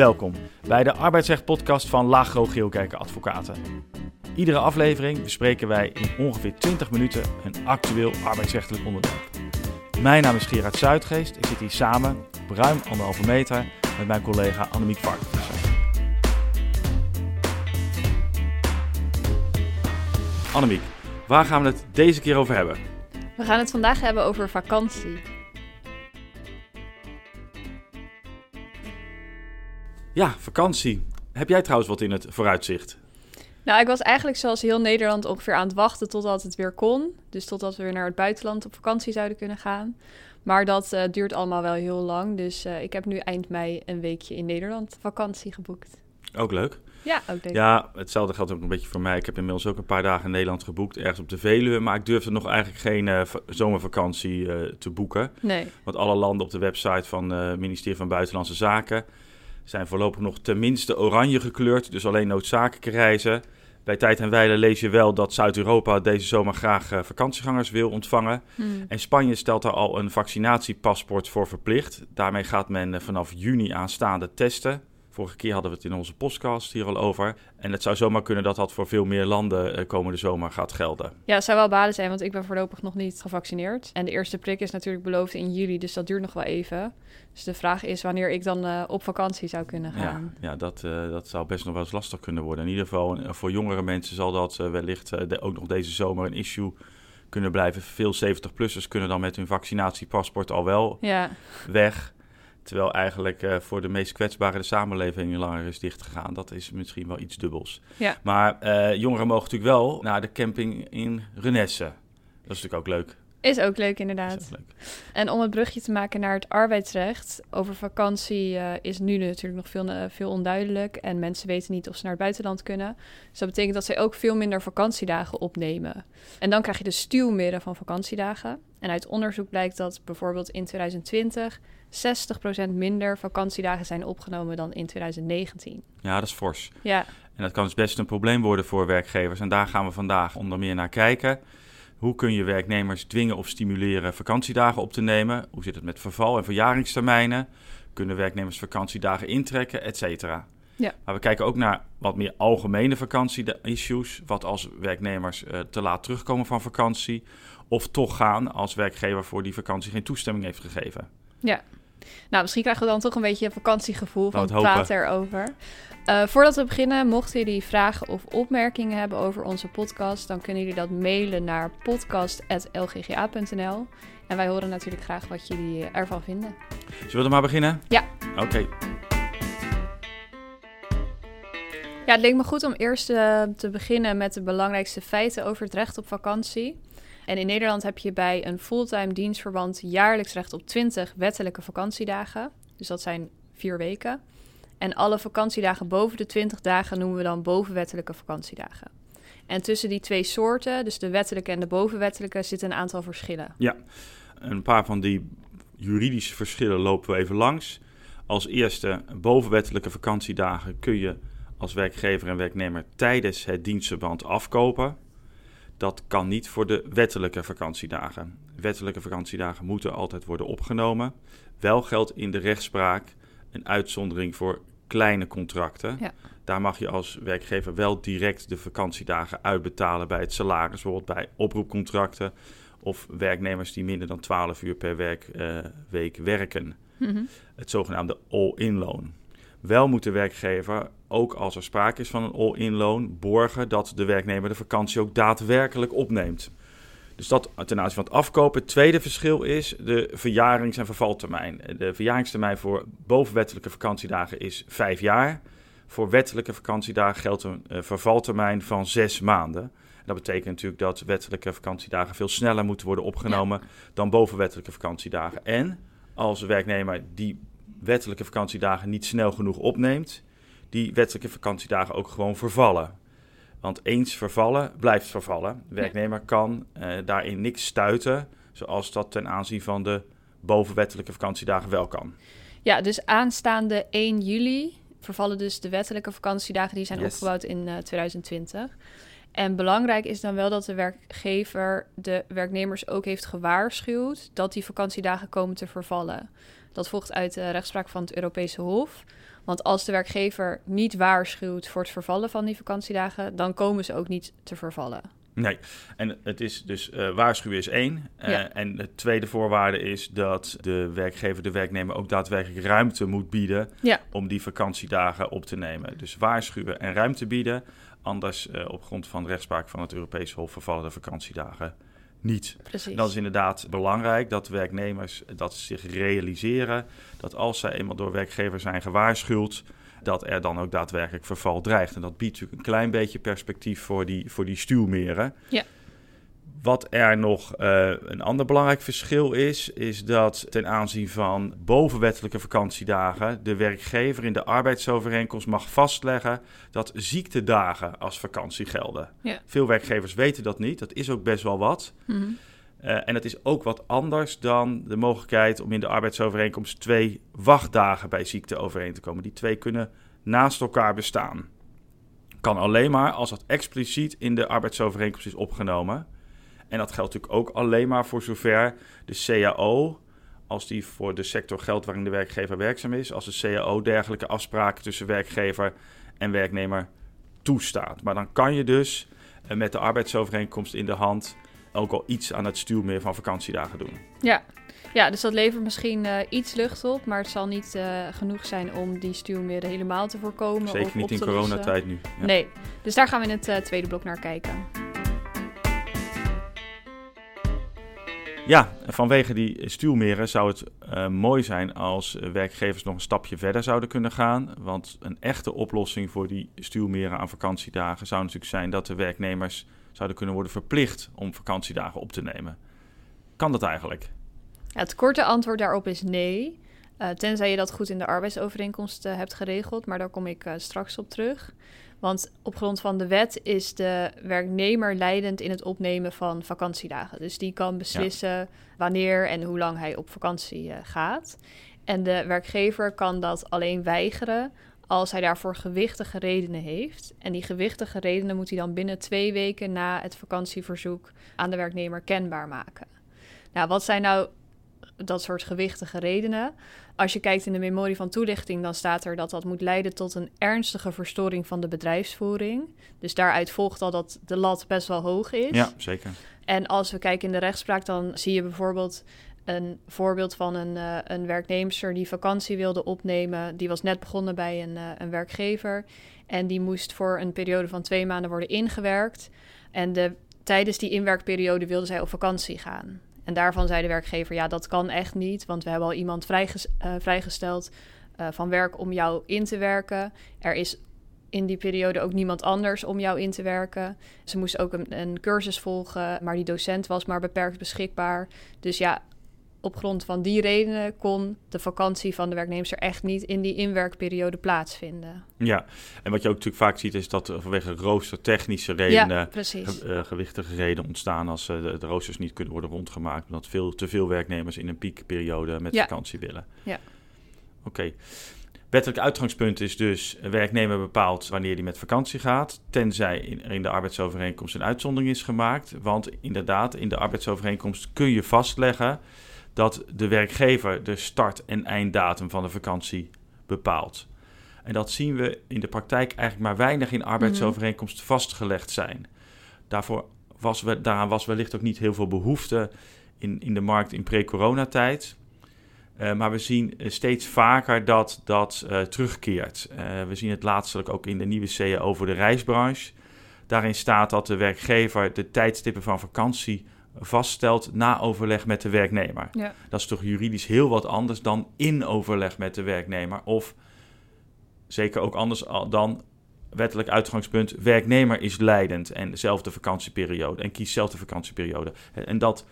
Welkom bij de arbeidsrecht-podcast van Lagro Geelkerken Advocaten. Iedere aflevering bespreken wij in ongeveer 20 minuten een actueel arbeidsrechtelijk onderwerp. Mijn naam is Gerard Zuidgeest. Ik zit hier samen op ruim anderhalve meter met mijn collega Annemiek Varkenvisser. Annemiek, waar gaan we het deze keer over hebben? We gaan het vandaag hebben over vakantie. Ja, vakantie. Heb jij trouwens wat in het vooruitzicht? Nou, ik was eigenlijk zoals heel Nederland ongeveer aan het wachten totdat het weer kon. Dus totdat we weer naar het buitenland op vakantie zouden kunnen gaan. Maar dat uh, duurt allemaal wel heel lang. Dus uh, ik heb nu eind mei een weekje in Nederland vakantie geboekt. Ook leuk. Ja, ook leuk. Ja, hetzelfde geldt ook een beetje voor mij. Ik heb inmiddels ook een paar dagen in Nederland geboekt, ergens op de Veluwe. Maar ik durfde nog eigenlijk geen uh, zomervakantie te boeken. Nee. Want alle landen op de website van het ministerie van Buitenlandse Zaken zijn voorlopig nog tenminste oranje gekleurd. Dus alleen noodzakelijke reizen. Bij Tijd en Weilen lees je wel dat Zuid-Europa deze zomer graag uh, vakantiegangers wil ontvangen. Hmm. En Spanje stelt daar al een vaccinatiepaspoort voor verplicht. Daarmee gaat men uh, vanaf juni aanstaande testen. Vorige keer hadden we het in onze podcast hier al over. En het zou zomaar kunnen dat dat voor veel meer landen uh, komende zomer gaat gelden. Ja, het zou wel baden zijn, want ik ben voorlopig nog niet gevaccineerd. En de eerste prik is natuurlijk beloofd in juli, dus dat duurt nog wel even. Dus de vraag is wanneer ik dan uh, op vakantie zou kunnen gaan. Ja, ja dat, uh, dat zou best nog wel eens lastig kunnen worden. In ieder geval voor jongere mensen zal dat wellicht de, ook nog deze zomer een issue kunnen blijven. Veel 70-plussers kunnen dan met hun vaccinatiepaspoort al wel ja. weg. Terwijl eigenlijk uh, voor de meest kwetsbare de samenleving langer is dichtgegaan. Dat is misschien wel iets dubbels. Ja. Maar uh, jongeren mogen natuurlijk wel naar de camping in Renesse. Dat is natuurlijk ook leuk. Is ook leuk, inderdaad. Ook leuk. En om het brugje te maken naar het arbeidsrecht. Over vakantie uh, is nu natuurlijk nog veel, uh, veel onduidelijk. En mensen weten niet of ze naar het buitenland kunnen. Dus dat betekent dat zij ook veel minder vakantiedagen opnemen. En dan krijg je de stuwmeren van vakantiedagen. En uit onderzoek blijkt dat bijvoorbeeld in 2020 60% minder vakantiedagen zijn opgenomen dan in 2019. Ja, dat is fors. Ja. En dat kan dus best een probleem worden voor werkgevers. En daar gaan we vandaag onder meer naar kijken. Hoe kun je werknemers dwingen of stimuleren vakantiedagen op te nemen? Hoe zit het met verval- en verjaringstermijnen? Kunnen werknemers vakantiedagen intrekken, et cetera? Ja. Maar we kijken ook naar wat meer algemene vakantie-issues. Wat als werknemers uh, te laat terugkomen van vakantie... of toch gaan als werkgever voor die vakantie geen toestemming heeft gegeven. Ja. Nou, misschien krijgen we dan toch een beetje een vakantiegevoel van het praten erover. Uh, voordat we beginnen, mochten jullie vragen of opmerkingen hebben over onze podcast, dan kunnen jullie dat mailen naar podcast.lgga.nl. En wij horen natuurlijk graag wat jullie ervan vinden. Zullen we er maar beginnen? Ja. Oké. Okay. Ja, het leek me goed om eerst uh, te beginnen met de belangrijkste feiten over het recht op vakantie. En in Nederland heb je bij een fulltime dienstverband jaarlijks recht op 20 wettelijke vakantiedagen. Dus dat zijn vier weken. En alle vakantiedagen boven de 20 dagen noemen we dan bovenwettelijke vakantiedagen. En tussen die twee soorten, dus de wettelijke en de bovenwettelijke, zitten een aantal verschillen. Ja, een paar van die juridische verschillen lopen we even langs. Als eerste, bovenwettelijke vakantiedagen kun je als werkgever en werknemer tijdens het dienstverband afkopen. Dat kan niet voor de wettelijke vakantiedagen. Wettelijke vakantiedagen moeten altijd worden opgenomen. Wel geldt in de rechtspraak een uitzondering voor kleine contracten. Ja. Daar mag je als werkgever wel direct de vakantiedagen uitbetalen bij het salaris, bijvoorbeeld bij oproepcontracten of werknemers die minder dan 12 uur per werkweek uh, werken. Mm -hmm. Het zogenaamde all-in loon. Wel moet de werkgever, ook als er sprake is van een all-in loon, borgen dat de werknemer de vakantie ook daadwerkelijk opneemt. Dus dat ten aanzien van het afkopen. Het tweede verschil is de verjarings- en vervaltermijn. De verjaringstermijn voor bovenwettelijke vakantiedagen is vijf jaar. Voor wettelijke vakantiedagen geldt een uh, vervaltermijn van zes maanden. Dat betekent natuurlijk dat wettelijke vakantiedagen veel sneller moeten worden opgenomen ja. dan bovenwettelijke vakantiedagen. En als de werknemer die wettelijke vakantiedagen niet snel genoeg opneemt, die wettelijke vakantiedagen ook gewoon vervallen. Want eens vervallen, blijft vervallen. De werknemer kan uh, daarin niks stuiten, zoals dat ten aanzien van de bovenwettelijke vakantiedagen wel kan. Ja, dus aanstaande 1 juli vervallen dus de wettelijke vakantiedagen die zijn Yes. opgebouwd in uh, 2020. En belangrijk is dan wel dat de werkgever de werknemers ook heeft gewaarschuwd dat die vakantiedagen komen te vervallen. Dat volgt uit de rechtspraak van het Europese Hof. Want als de werkgever niet waarschuwt voor het vervallen van die vakantiedagen, dan komen ze ook niet te vervallen. Nee, en het is dus uh, waarschuwen is één. Uh, En de tweede voorwaarde is dat de werkgever de werknemer ook daadwerkelijk ruimte moet bieden ja. om die vakantiedagen op te nemen. Dus waarschuwen en ruimte bieden. Anders uh, op grond van de rechtspraak van het Europese Hof vervallen de vakantiedagen niet. Precies. Dat is inderdaad belangrijk dat werknemers dat zich realiseren dat als zij eenmaal door werkgevers zijn gewaarschuwd, dat er dan ook daadwerkelijk verval dreigt. En dat biedt natuurlijk een klein beetje perspectief voor die, voor die stuwmeren. Ja. Wat er nog uh, een ander belangrijk verschil is, is dat ten aanzien van bovenwettelijke vakantiedagen de werkgever in de arbeidsovereenkomst mag vastleggen dat ziektedagen als vakantie gelden. Ja. Veel werkgevers weten dat niet, dat is ook best wel wat. Mm -hmm. uh, en het is ook wat anders dan de mogelijkheid om in de arbeidsovereenkomst twee wachtdagen bij ziekte overeen te komen. Die twee kunnen naast elkaar bestaan. Kan alleen maar als dat expliciet in de arbeidsovereenkomst is opgenomen. En dat geldt natuurlijk ook alleen maar voor zover de CAO, als die voor de sector geldt waarin de werkgever werkzaam is, als de CAO dergelijke afspraken tussen werkgever en werknemer toestaat. Maar dan kan je dus uh, met de arbeidsovereenkomst in de hand ook al iets aan het stuurmeer van vakantiedagen doen. Ja. Ja, dus dat levert misschien uh, iets lucht op, maar het zal niet uh, genoeg zijn om die stuurmeren helemaal te voorkomen. Zeker of niet op in coronatijd nu. Ja. Nee, dus daar gaan we in het uh, tweede blok naar kijken. Ja, vanwege die stuwmeren zou het uh, mooi zijn als werkgevers nog een stapje verder zouden kunnen gaan. Want een echte oplossing voor die stuwmeren aan vakantiedagen zou natuurlijk zijn dat de werknemers zouden kunnen worden verplicht om vakantiedagen op te nemen. Kan dat eigenlijk? Het korte antwoord daarop is nee. Uh, tenzij je dat goed in de arbeidsovereenkomst hebt geregeld, maar daar kom ik straks op terug. Want op grond van de wet is de werknemer leidend in het opnemen van vakantiedagen. Dus die kan beslissen ja. wanneer en hoe lang hij op vakantie gaat. En de werkgever kan dat alleen weigeren als hij daarvoor gewichtige redenen heeft. En die gewichtige redenen moet hij dan binnen twee weken na het vakantieverzoek aan de werknemer kenbaar maken. Nou, wat zijn nou dat soort gewichtige redenen. Als je kijkt in de memorie van toelichting, dan staat er dat dat moet leiden tot een ernstige verstoring van de bedrijfsvoering. Dus daaruit volgt al dat de lat best wel hoog is. Ja, zeker. En als we kijken in de rechtspraak, dan zie je bijvoorbeeld een voorbeeld van een, uh, een werknemster die vakantie wilde opnemen. Die was net begonnen bij een, uh, een werkgever. En die moest voor een periode van twee maanden worden ingewerkt. En de, tijdens die inwerkperiode wilde zij op vakantie gaan. En daarvan zei de werkgever, ja, dat kan echt niet, want we hebben al iemand vrijges uh, vrijgesteld uh, van werk om jou in te werken. Er is in die periode ook niemand anders om jou in te werken. Ze moest ook een, een cursus volgen, maar die docent was maar beperkt beschikbaar. Dus ja, op grond van die redenen kon de vakantie van de werknemers echt niet in die inwerkperiode plaatsvinden. Ja, en wat je ook natuurlijk vaak ziet is dat er vanwege roostertechnische redenen ja, precies. Ge uh, gewichtige redenen ontstaan als uh, de, de, roosters niet kunnen worden rondgemaakt. Omdat veel te veel werknemers in een piekperiode met ja. vakantie willen. Ja. Oké. Okay. Wettelijk uitgangspunt is dus werknemer bepaalt wanneer hij met vakantie gaat, tenzij in de arbeidsovereenkomst een uitzondering is gemaakt. Want inderdaad, in de arbeidsovereenkomst kun je vastleggen dat de werkgever de start- en einddatum van de vakantie bepaalt. En dat zien we in de praktijk eigenlijk maar weinig in arbeidsovereenkomsten -hmm. vastgelegd zijn. Daarvoor was we, daaraan was wellicht ook niet heel veel behoefte in, in de markt in pre-coronatijd. Uh, maar we zien steeds vaker dat dat uh, terugkeert. Uh, we zien het laatstelijk ook in de nieuwe CAO voor de reisbranche. Daarin staat dat de werkgever de tijdstippen van vakantie vaststelt na overleg met de werknemer. Ja. Dat is toch juridisch heel wat anders dan in overleg met de werknemer. Of zeker ook anders dan wettelijk uitgangspunt, werknemer is leidend en zelf de vakantieperiode en kiest zelf de vakantieperiode. En dat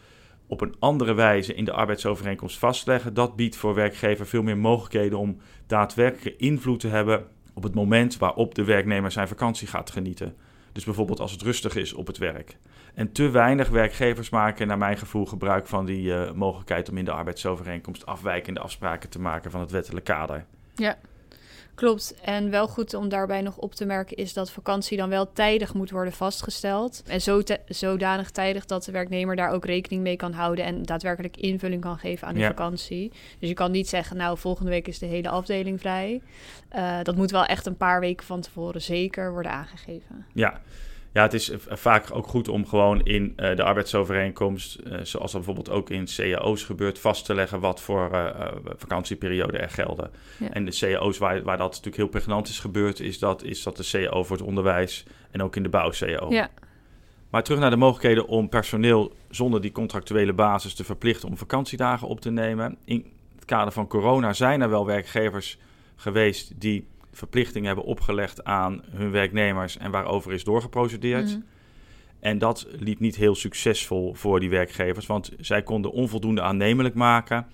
op een andere wijze in de arbeidsovereenkomst vastleggen, dat biedt voor werkgever veel meer mogelijkheden om daadwerkelijk invloed te hebben op het moment waarop de werknemer zijn vakantie gaat genieten. Dus bijvoorbeeld als het rustig is op het werk. En te weinig werkgevers maken, naar mijn gevoel, gebruik van die uh, mogelijkheid om in de arbeidsovereenkomst afwijkende afspraken te maken van het wettelijk kader. Ja. Klopt. En wel goed om daarbij nog op te merken is dat vakantie dan wel tijdig moet worden vastgesteld. En zo zodanig tijdig dat de werknemer daar ook rekening mee kan houden en daadwerkelijk invulling kan geven aan de vakantie. Dus je kan niet zeggen, nou, volgende week is de hele afdeling vrij. Uh, dat moet wel echt een paar weken van tevoren zeker worden aangegeven. Ja, ja, het is vaak ook goed om gewoon in uh, de arbeidsovereenkomst, uh, zoals dat bijvoorbeeld ook in cao's gebeurt, vast te leggen wat voor uh, vakantieperioden er gelden. En de cao's waar, waar dat natuurlijk heel pregnant is gebeurd, is dat, is dat de cao voor het onderwijs en ook in de bouw-cao. Ja. Maar terug naar de mogelijkheden om personeel zonder die contractuele basis te verplichten om vakantiedagen op te nemen. In het kader van corona zijn er wel werkgevers geweest die verplichtingen hebben opgelegd aan hun werknemers en waarover is doorgeprocedeerd. Mhm. En dat liep niet heel succesvol voor die werkgevers, want zij konden onvoldoende aannemelijk maken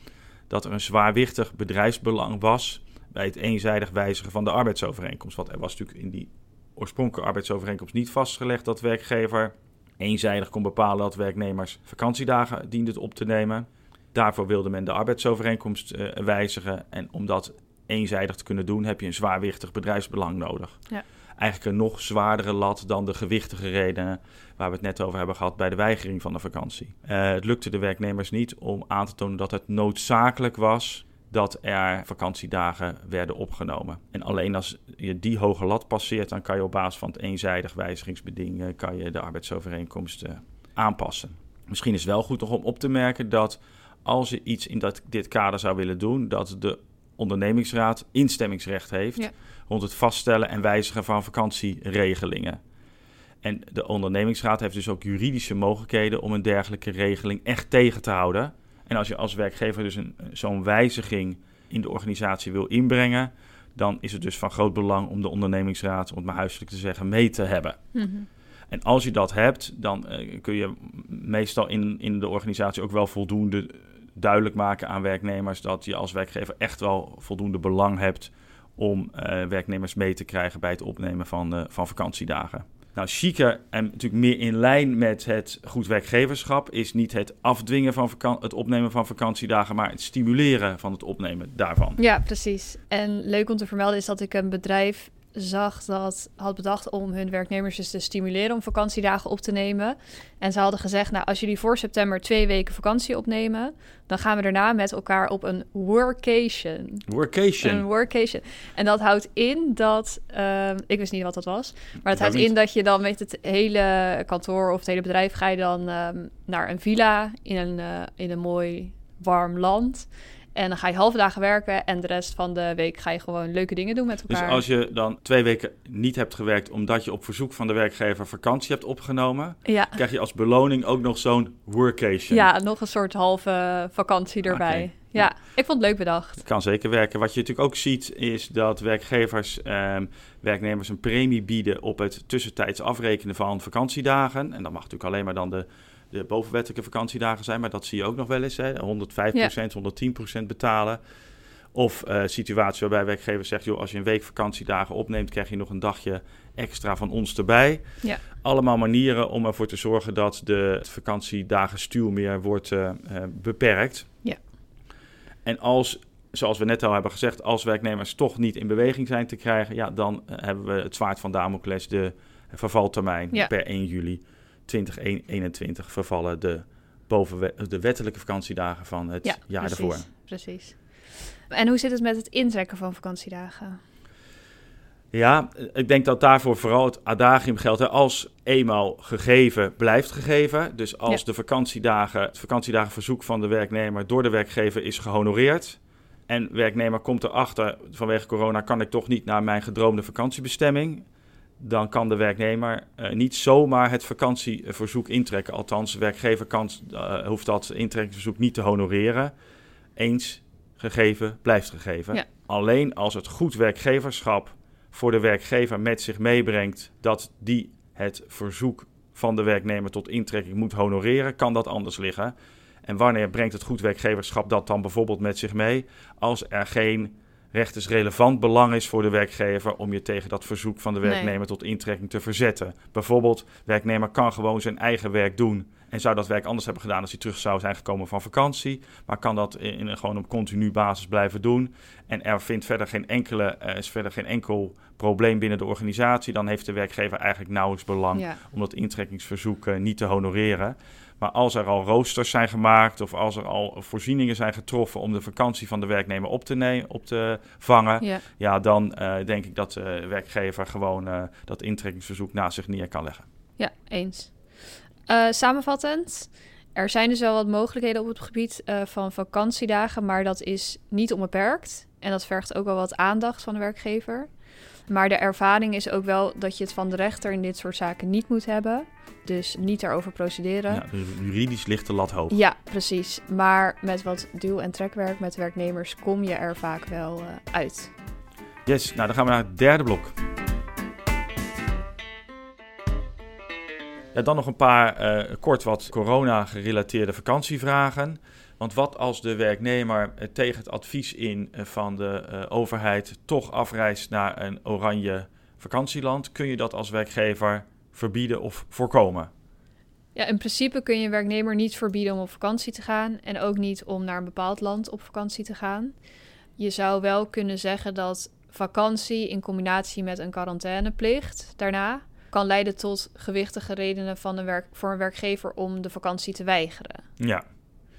dat er een zwaarwichtig bedrijfsbelang was bij het eenzijdig wijzigen van de arbeidsovereenkomst. Want er was natuurlijk in die oorspronkelijke arbeidsovereenkomst niet vastgelegd dat werkgever eenzijdig kon bepalen dat werknemers vakantiedagen dienden op te nemen. Daarvoor wilde men de arbeidsovereenkomst uh, wijzigen. En omdat eenzijdig te kunnen doen, heb je een zwaarwichtig bedrijfsbelang nodig. Ja. Eigenlijk een nog zwaardere lat dan de gewichtige redenen waar we het net over hebben gehad bij de weigering van de vakantie. Uh, het lukte de werknemers niet om aan te tonen dat het noodzakelijk was dat er vakantiedagen werden opgenomen. En alleen als je die hoge lat passeert, dan kan je op basis van het eenzijdig wijzigingsbeding kan je de arbeidsovereenkomst aanpassen. Misschien is het wel goed nog om op te merken dat als je iets in dat, dit kader zou willen doen, dat de ondernemingsraad instemmingsrecht heeft rond het vaststellen en wijzigen van vakantieregelingen. En de ondernemingsraad heeft dus ook juridische mogelijkheden om een dergelijke regeling echt tegen te houden. En als je als werkgever dus een, zo'n wijziging in de organisatie wil inbrengen, dan is het dus van groot belang om de ondernemingsraad, om het maar huiselijk te zeggen, mee te hebben. Mhm. En als je dat hebt, dan uh, kun je meestal in, in de organisatie ook wel voldoende duidelijk maken aan werknemers dat je als werkgever echt wel voldoende belang hebt om uh, werknemers mee te krijgen bij het opnemen van, uh, van vakantiedagen. Nou, chiquer en natuurlijk meer in lijn met het goed werkgeverschap is niet het afdwingen van het opnemen van vakantiedagen, maar het stimuleren van het opnemen daarvan. Ja, precies. En leuk om te vermelden is dat ik een bedrijf zag dat had bedacht om hun werknemers dus te stimuleren om vakantiedagen op te nemen. En ze hadden gezegd, nou als jullie voor september twee weken vakantie opnemen, dan gaan we daarna met elkaar op een workation. Workation? Een workation. En dat houdt in dat, uh, ik wist niet wat dat was, maar het houdt in dat je dan met het hele kantoor of het hele bedrijf ga je dan um, naar een villa in een, uh, in een mooi warm land. En dan ga je halve dagen werken en de rest van de week ga je gewoon leuke dingen doen met dus elkaar. Dus als je dan twee weken niet hebt gewerkt omdat je op verzoek van de werkgever vakantie hebt opgenomen, ja. krijg je als beloning ook nog zo'n workation. Ja, nog een soort halve vakantie erbij. Ja, ik vond het leuk bedacht. Het kan zeker werken. Wat je natuurlijk ook ziet is dat werkgevers ehm, werknemers een premie bieden op het tussentijds afrekenen van vakantiedagen. En dat mag natuurlijk alleen maar dan de de bovenwettelijke vakantiedagen zijn, maar dat zie je ook nog wel eens. Hè? 105%, ja. 110% betalen. Of uh, situatie waarbij werkgever zegt, joh, als je een week vakantiedagen opneemt, krijg je nog een dagje extra van ons erbij. Ja. Allemaal manieren om ervoor te zorgen dat de vakantiedagen stuur meer wordt uh, beperkt. Ja. En als, zoals we net al hebben gezegd, als werknemers toch niet in beweging zijn te krijgen, ja, dan hebben we het zwaard van Damocles, de vervaltermijn ja. per 1 juli. 2021 vervallen de, boven de wettelijke vakantiedagen van het ja, jaar precies, ervoor. Precies. En hoe zit het met het intrekken van vakantiedagen? Ja, ik denk dat daarvoor vooral het adagium geldt. Hè. Als eenmaal gegeven, blijft gegeven. Dus als Ja. de vakantiedagen, het vakantiedagenverzoek van de werknemer door de werkgever is gehonoreerd. En werknemer komt erachter, vanwege corona kan ik toch niet naar mijn gedroomde vakantiebestemming. Dan kan de werknemer eh, niet zomaar het vakantieverzoek intrekken. Althans, de werkgever kan, eh, hoeft dat intrekkingsverzoek niet te honoreren. Eens gegeven, blijft gegeven. Ja. Alleen als het goed werkgeverschap voor de werkgever met zich meebrengt dat die het verzoek van de werknemer tot intrekking moet honoreren, kan dat anders liggen. En wanneer brengt het goed werkgeverschap dat dan bijvoorbeeld met zich mee? Als er geen rechtersrelevant belang is voor de werkgever om je tegen dat verzoek van de werknemer tot intrekking te verzetten. Bijvoorbeeld, werknemer kan gewoon zijn eigen werk doen en zou dat werk anders hebben gedaan als hij terug zou zijn gekomen van vakantie, maar kan dat in, gewoon op continu basis blijven doen. En er vindt verder geen enkele, uh, is verder geen enkel probleem binnen de organisatie, dan heeft de werkgever eigenlijk nauwelijks belang om dat intrekkingsverzoek uh, niet te honoreren. Maar als er al roosters zijn gemaakt of als er al voorzieningen zijn getroffen om de vakantie van de werknemer op te, nemen, op te vangen, ja, dan uh, denk ik dat de werkgever gewoon uh, dat intrekkingsverzoek naast zich neer kan leggen. Ja, eens. Uh, samenvattend, er zijn dus wel wat mogelijkheden op het gebied van vakantiedagen, maar dat is niet onbeperkt. En dat vergt ook wel wat aandacht van de werkgever. Maar de ervaring is ook wel dat je het van de rechter in dit soort zaken niet moet hebben. Dus niet erover procederen. Ja, dus juridisch ligt de lat hoog. Ja, precies. Maar met wat duw- en trekwerk met werknemers kom je er vaak wel uh, uit. Yes, nou dan gaan we naar het derde blok. Ja, dan nog een paar uh, kort wat corona-gerelateerde vakantievragen. Want wat als de werknemer uh, tegen het advies in uh, van de overheid toch afreist naar een oranje vakantieland? Kun je dat als werkgever verbieden of voorkomen? Ja, in principe kun je een werknemer niet verbieden om op vakantie te gaan en ook niet om naar een bepaald land op vakantie te gaan. Je zou wel kunnen zeggen dat vakantie in combinatie met een quarantaineplicht daarna kan leiden tot gewichtige redenen van een werk, voor een werkgever om de vakantie te weigeren. Ja,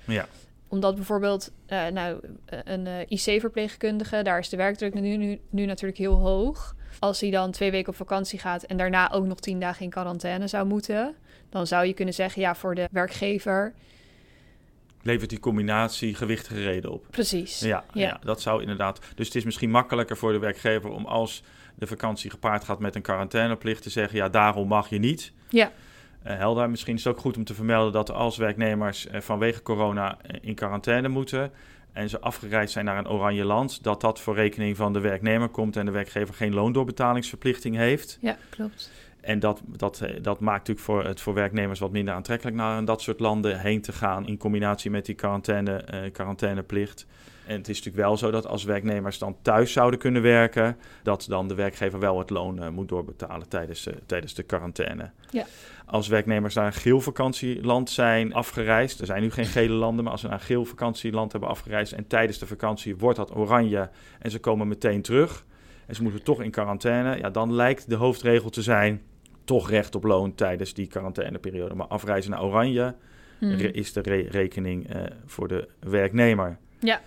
ja. Omdat bijvoorbeeld uh, nou, een uh, IC-verpleegkundige, daar is de werkdruk nu, nu, nu natuurlijk heel hoog. Als hij dan twee weken op vakantie gaat en daarna ook nog tien dagen in quarantaine zou moeten, dan zou je kunnen zeggen, ja, voor de werkgever. Levert die combinatie gewichtige reden op? Precies. Ja, ja. dat zou inderdaad. Dus het is misschien makkelijker voor de werkgever om als de vakantie gepaard gaat met een quarantaineplicht te zeggen, ja, daarom mag je niet. Ja. Uh, helder. Misschien is het ook goed om te vermelden dat als werknemers uh, vanwege corona uh, in quarantaine moeten, en ze afgereisd zijn naar een oranje land, dat dat voor rekening van de werknemer komt en de werkgever geen loondoorbetalingsverplichting heeft. Ja, klopt. En dat, dat, eh, dat maakt natuurlijk voor, het voor werknemers wat minder aantrekkelijk naar dat soort landen heen te gaan in combinatie met die quarantaine, uh, quarantaineplicht. En het is natuurlijk wel zo dat als werknemers dan thuis zouden kunnen werken, dat dan de werkgever wel het loon uh, moet doorbetalen tijdens, uh, tijdens de quarantaine. Ja. Als werknemers naar een geel vakantieland zijn afgereisd, er zijn nu geen gele landen, maar als ze naar een geel vakantieland hebben afgereisd en tijdens de vakantie wordt dat oranje en ze komen meteen terug en ze moeten toch in quarantaine, ja, dan lijkt de hoofdregel te zijn toch recht op loon tijdens die quarantaineperiode. Maar afreizen naar oranje hmm. is de re rekening uh, voor de werknemer. Ja.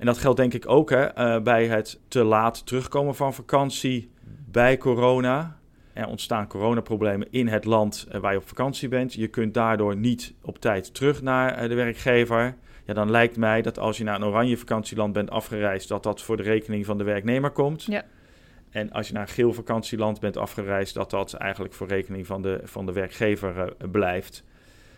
En dat geldt denk ik ook hè, uh, bij het te laat terugkomen van vakantie bij corona. Er ontstaan coronaproblemen in het land uh, waar je op vakantie bent. Je kunt daardoor niet op tijd terug naar uh, de werkgever. Ja, dan lijkt mij dat als je naar een oranje vakantieland bent afgereisd, dat dat voor de rekening van de werknemer komt. Ja. En als je naar een geel vakantieland bent afgereisd, dat dat eigenlijk voor rekening van de, van de werkgever uh, blijft.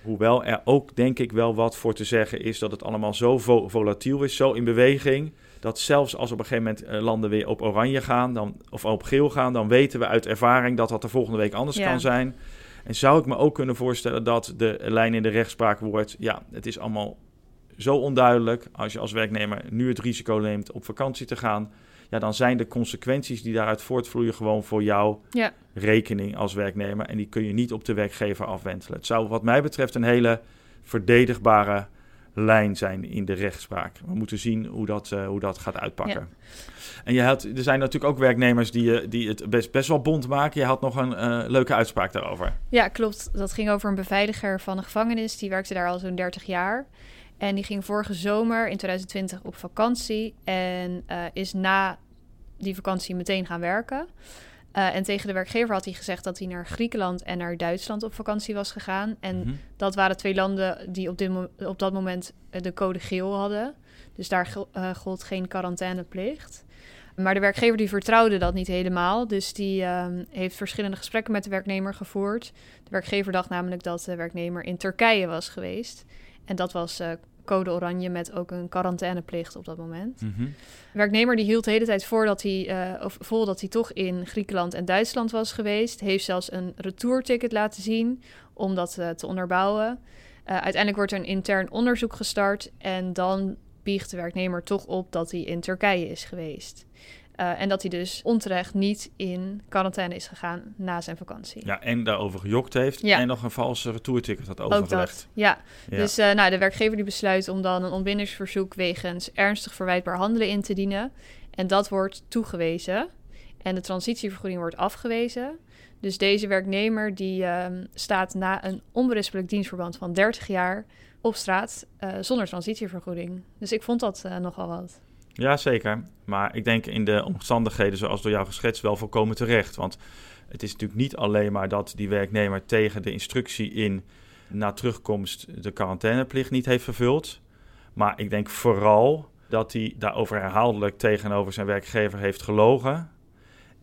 Hoewel er ook denk ik wel wat voor te zeggen is dat het allemaal zo vo volatiel is, zo in beweging. Dat zelfs als op een gegeven moment uh, landen weer op oranje gaan dan, of op geel gaan, dan weten we uit ervaring dat dat de volgende week anders ja. kan zijn. En zou ik me ook kunnen voorstellen dat de lijn in de rechtspraak wordt, ja, het is allemaal zo onduidelijk. Als je als werknemer nu het risico neemt op vakantie te gaan, ja, dan zijn de consequenties die daaruit voortvloeien gewoon voor jouw ja. rekening als werknemer. En die kun je niet op de werkgever afwentelen. Het zou wat mij betreft een hele verdedigbare lijn zijn in de rechtspraak. We moeten zien hoe dat, uh, hoe dat gaat uitpakken. Ja. En je had, er zijn natuurlijk ook werknemers die, uh, die het best, best wel bond maken. Je had nog een uh, leuke uitspraak daarover. Ja, klopt. Dat ging over een beveiliger van een gevangenis. Die werkte daar al zo'n 30 jaar. En die ging vorige zomer in 2020 op vakantie en uh, is na die vakantie meteen gaan werken. Uh, en tegen de werkgever had hij gezegd dat hij naar Griekenland en naar Duitsland op vakantie was gegaan. En mm -hmm. dat waren twee landen die op, dit op dat moment de code geel hadden. Dus daar uh, gold geen quarantaineplicht. Maar de werkgever die vertrouwde dat niet helemaal. Dus die uh, heeft verschillende gesprekken met de werknemer gevoerd. De werkgever dacht namelijk dat de werknemer in Turkije was geweest. En dat was code oranje met ook een quarantaineplicht op dat moment. Mm -hmm. De werknemer die hield de hele tijd voor dat hij, uh, of vol dat hij toch in Griekenland en Duitsland was geweest. Heeft zelfs een retourticket laten zien om dat uh, te onderbouwen. Uh, uiteindelijk wordt er een intern onderzoek gestart en dan biecht de werknemer toch op dat hij in Turkije is geweest. Uh, en dat hij dus onterecht niet in quarantaine is gegaan na zijn vakantie. Ja, en daarover gejokt heeft ja. en nog een valse retourticket had overgelegd. Dat, ja. ja. dus uh, nou, de werkgever die besluit om dan een ontbindingsverzoek wegens ernstig verwijtbaar handelen in te dienen. En dat wordt toegewezen. En de transitievergoeding wordt afgewezen. Dus deze werknemer die uh, staat na een onberispelijk dienstverband van 30 jaar op straat uh, zonder transitievergoeding. Dus ik vond dat nogal wat. Ja, zeker. Maar ik denk in de omstandigheden zoals door jou geschetst wel volkomen terecht. Want het is natuurlijk niet alleen maar dat die werknemer tegen de instructie in na terugkomst de quarantaineplicht niet heeft vervuld. Maar ik denk vooral dat hij daarover herhaaldelijk tegenover zijn werkgever heeft gelogen.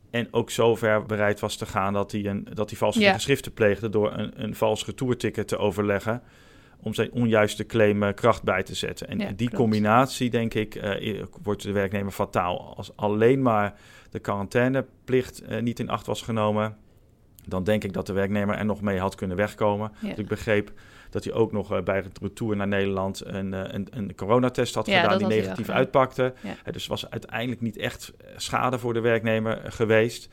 En ook zover bereid was te gaan dat hij, een, dat hij valse ja. geschriften pleegde door een, een vals retourticket te overleggen. Om zijn onjuiste claim kracht bij te zetten. En die combinatie, denk ik, uh, wordt de werknemer fataal. Als alleen maar de quarantaineplicht uh, niet in acht was genomen, dan denk ik dat de werknemer er nog mee had kunnen wegkomen. Ja. ik begreep dat hij ook nog bij het retour naar Nederland een, een, een coronatest had gedaan die negatief uitpakte. dus was uiteindelijk niet echt schade voor de werknemer geweest.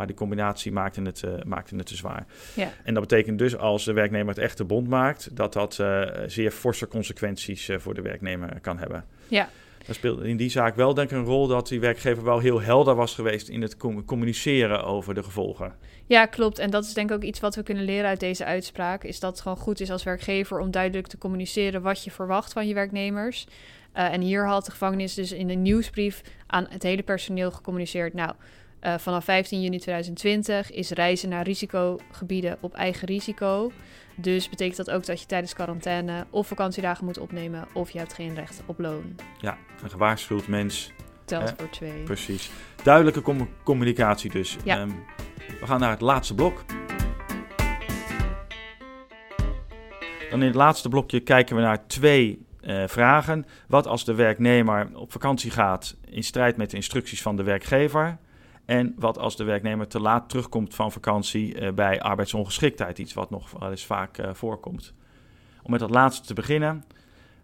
Maar die combinatie maakte het, uh, maakte het te zwaar. Ja. En dat betekent dus als de werknemer het echte bond maakt, dat dat uh, zeer forse consequenties uh, voor de werknemer kan hebben. Ja. Dat speelt in die zaak wel denk ik een rol dat die werkgever wel heel helder was geweest in het communiceren over de gevolgen. Ja, klopt. En dat is denk ik ook iets wat we kunnen leren uit deze uitspraak. Is dat het gewoon goed is als werkgever om duidelijk te communiceren wat je verwacht van je werknemers. Uh, en hier had de gevangenis dus in een nieuwsbrief aan het hele personeel gecommuniceerd. Nou, uh, vanaf 15 juni 2020 is reizen naar risicogebieden op eigen risico. Dus betekent dat ook dat je tijdens quarantaine of vakantiedagen moet opnemen of je hebt geen recht op loon. Ja, een gewaarschuwd mens. Telt voor twee. Precies. Duidelijke com communicatie dus. Ja. Um, we gaan naar het laatste blok. Dan in het laatste blokje kijken we naar twee uh, vragen. Wat als de werknemer op vakantie gaat in strijd met de instructies van de werkgever? En wat als de werknemer te laat terugkomt van vakantie uh, bij arbeidsongeschiktheid, iets wat nog wel eens vaak uh, voorkomt. Om met dat laatste te beginnen,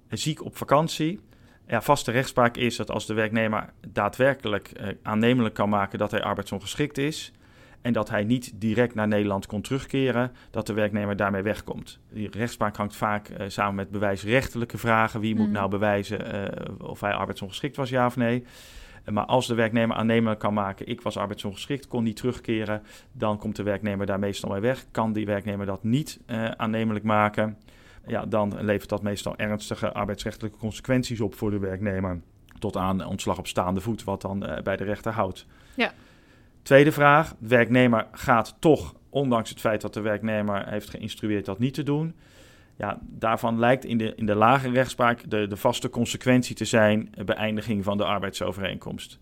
ziek op vakantie. Ja, vaste rechtspraak is dat als de werknemer daadwerkelijk aannemelijk kan maken dat hij arbeidsongeschikt is en dat hij niet direct naar Nederland kon terugkeren, dat de werknemer daarmee wegkomt. Die rechtspraak hangt vaak samen met bewijsrechtelijke vragen. Wie moet mm. nou bewijzen of hij arbeidsongeschikt was, ja of nee? Maar als de werknemer aannemelijk kan maken, ik was arbeidsongeschikt, kon niet terugkeren, dan komt de werknemer daar meestal mee weg. Kan die werknemer dat niet uh, aannemelijk maken, ja, dan levert dat meestal ernstige arbeidsrechtelijke consequenties op voor de werknemer. Tot aan ontslag op staande voet, wat dan uh, bij de rechter houdt. Ja. Tweede vraag: de werknemer gaat toch, ondanks het feit dat de werknemer heeft geïnstrueerd dat niet te doen, ja, daarvan lijkt in de, in de lage rechtspraak de, de vaste consequentie te zijn beëindiging van de arbeidsovereenkomst.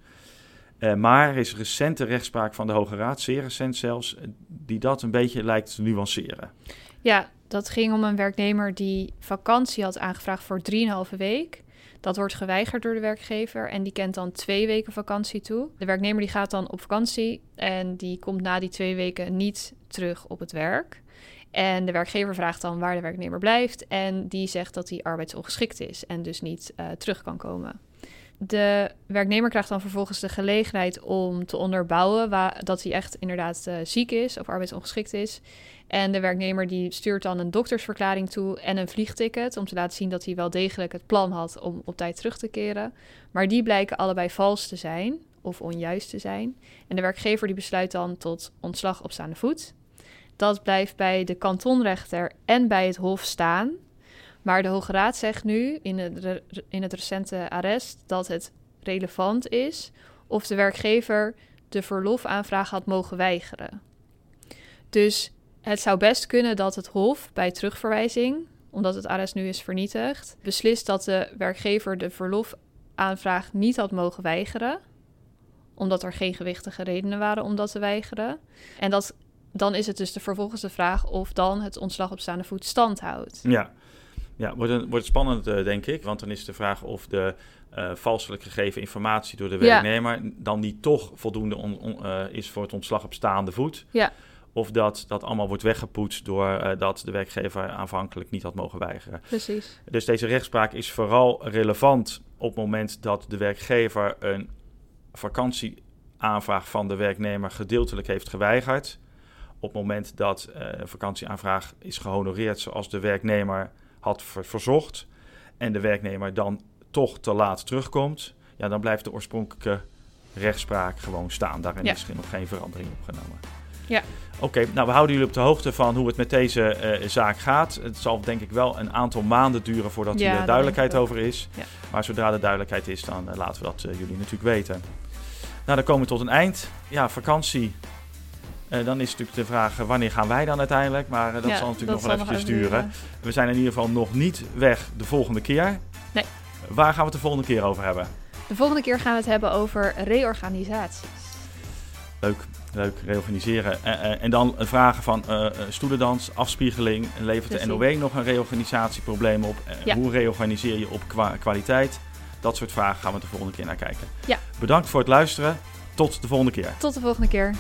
Uh, maar er is recente rechtspraak van de Hoge Raad, zeer recent zelfs, die dat een beetje lijkt te nuanceren. Ja, dat ging om een werknemer die vakantie had aangevraagd voor 3,5 week. Dat wordt geweigerd door de werkgever en die kent dan twee weken vakantie toe. De werknemer die gaat dan op vakantie en die komt na die twee weken niet terug op het werk. En de werkgever vraagt dan waar de werknemer blijft. En die zegt dat hij arbeidsongeschikt is en dus niet uh, terug kan komen. De werknemer krijgt dan vervolgens de gelegenheid om te onderbouwen dat hij echt inderdaad uh, ziek is of arbeidsongeschikt is. En de werknemer die stuurt dan een doktersverklaring toe en een vliegticket om te laten zien dat hij wel degelijk het plan had om op tijd terug te keren. Maar die blijken allebei vals te zijn of onjuist te zijn. En de werkgever die besluit dan tot ontslag op staande voet. Dat blijft bij de kantonrechter en bij het Hof staan. Maar de Hoge Raad zegt nu in het, in het recente arrest dat het relevant is of de werkgever de verlofaanvraag had mogen weigeren. Dus het zou best kunnen dat het Hof bij terugverwijzing, omdat het arrest nu is vernietigd, beslist dat de werkgever de verlofaanvraag niet had mogen weigeren omdat er geen gewichtige redenen waren om dat te weigeren. En dat dan is het dus de vervolgens de vraag of dan het ontslag op staande voet stand houdt. Ja, ja wordt, een, wordt spannend, uh, denk ik. Want dan is de vraag of de uh, valselijk gegeven informatie door de werknemer dan niet toch voldoende on, on, uh, is voor het ontslag op staande voet. Ja. Of dat dat allemaal wordt weggepoetst doordat dat de werkgever aanvankelijk niet had mogen weigeren. Precies. Dus deze rechtspraak is vooral relevant op het moment dat de werkgever een vakantieaanvraag van de werknemer gedeeltelijk heeft geweigerd. Op het moment dat uh, een vakantieaanvraag is gehonoreerd zoals de werknemer had verzocht. En de werknemer dan toch te laat terugkomt. Ja, dan blijft de oorspronkelijke rechtspraak gewoon staan. Daarin is er nog geen verandering opgenomen. Ja. Oké, nou we houden jullie op de hoogte van hoe het met deze uh, zaak gaat. Het zal denk ik wel een aantal maanden duren voordat ja, er duidelijkheid over is. Ja. Maar zodra er duidelijkheid is, dan uh, laten we dat uh, jullie natuurlijk weten. Nou, dan komen we tot een eind. Ja, vakantie. Dan is natuurlijk de vraag, wanneer gaan wij dan uiteindelijk? Maar dat zal natuurlijk nog wel eventjes duren. We zijn in ieder geval nog niet weg de volgende keer. Nee. Waar gaan we het de volgende keer over hebben? De volgende keer gaan we het hebben over reorganisaties. Leuk, leuk, reorganiseren. En, dan vragen van stoelendans, afspiegeling. Levert de NOW nog een reorganisatieprobleem op? Ja. Hoe reorganiseer je op kwaliteit? Dat soort vragen gaan we de volgende keer naar kijken. Ja. Bedankt voor het luisteren. Tot de volgende keer. Tot de volgende keer.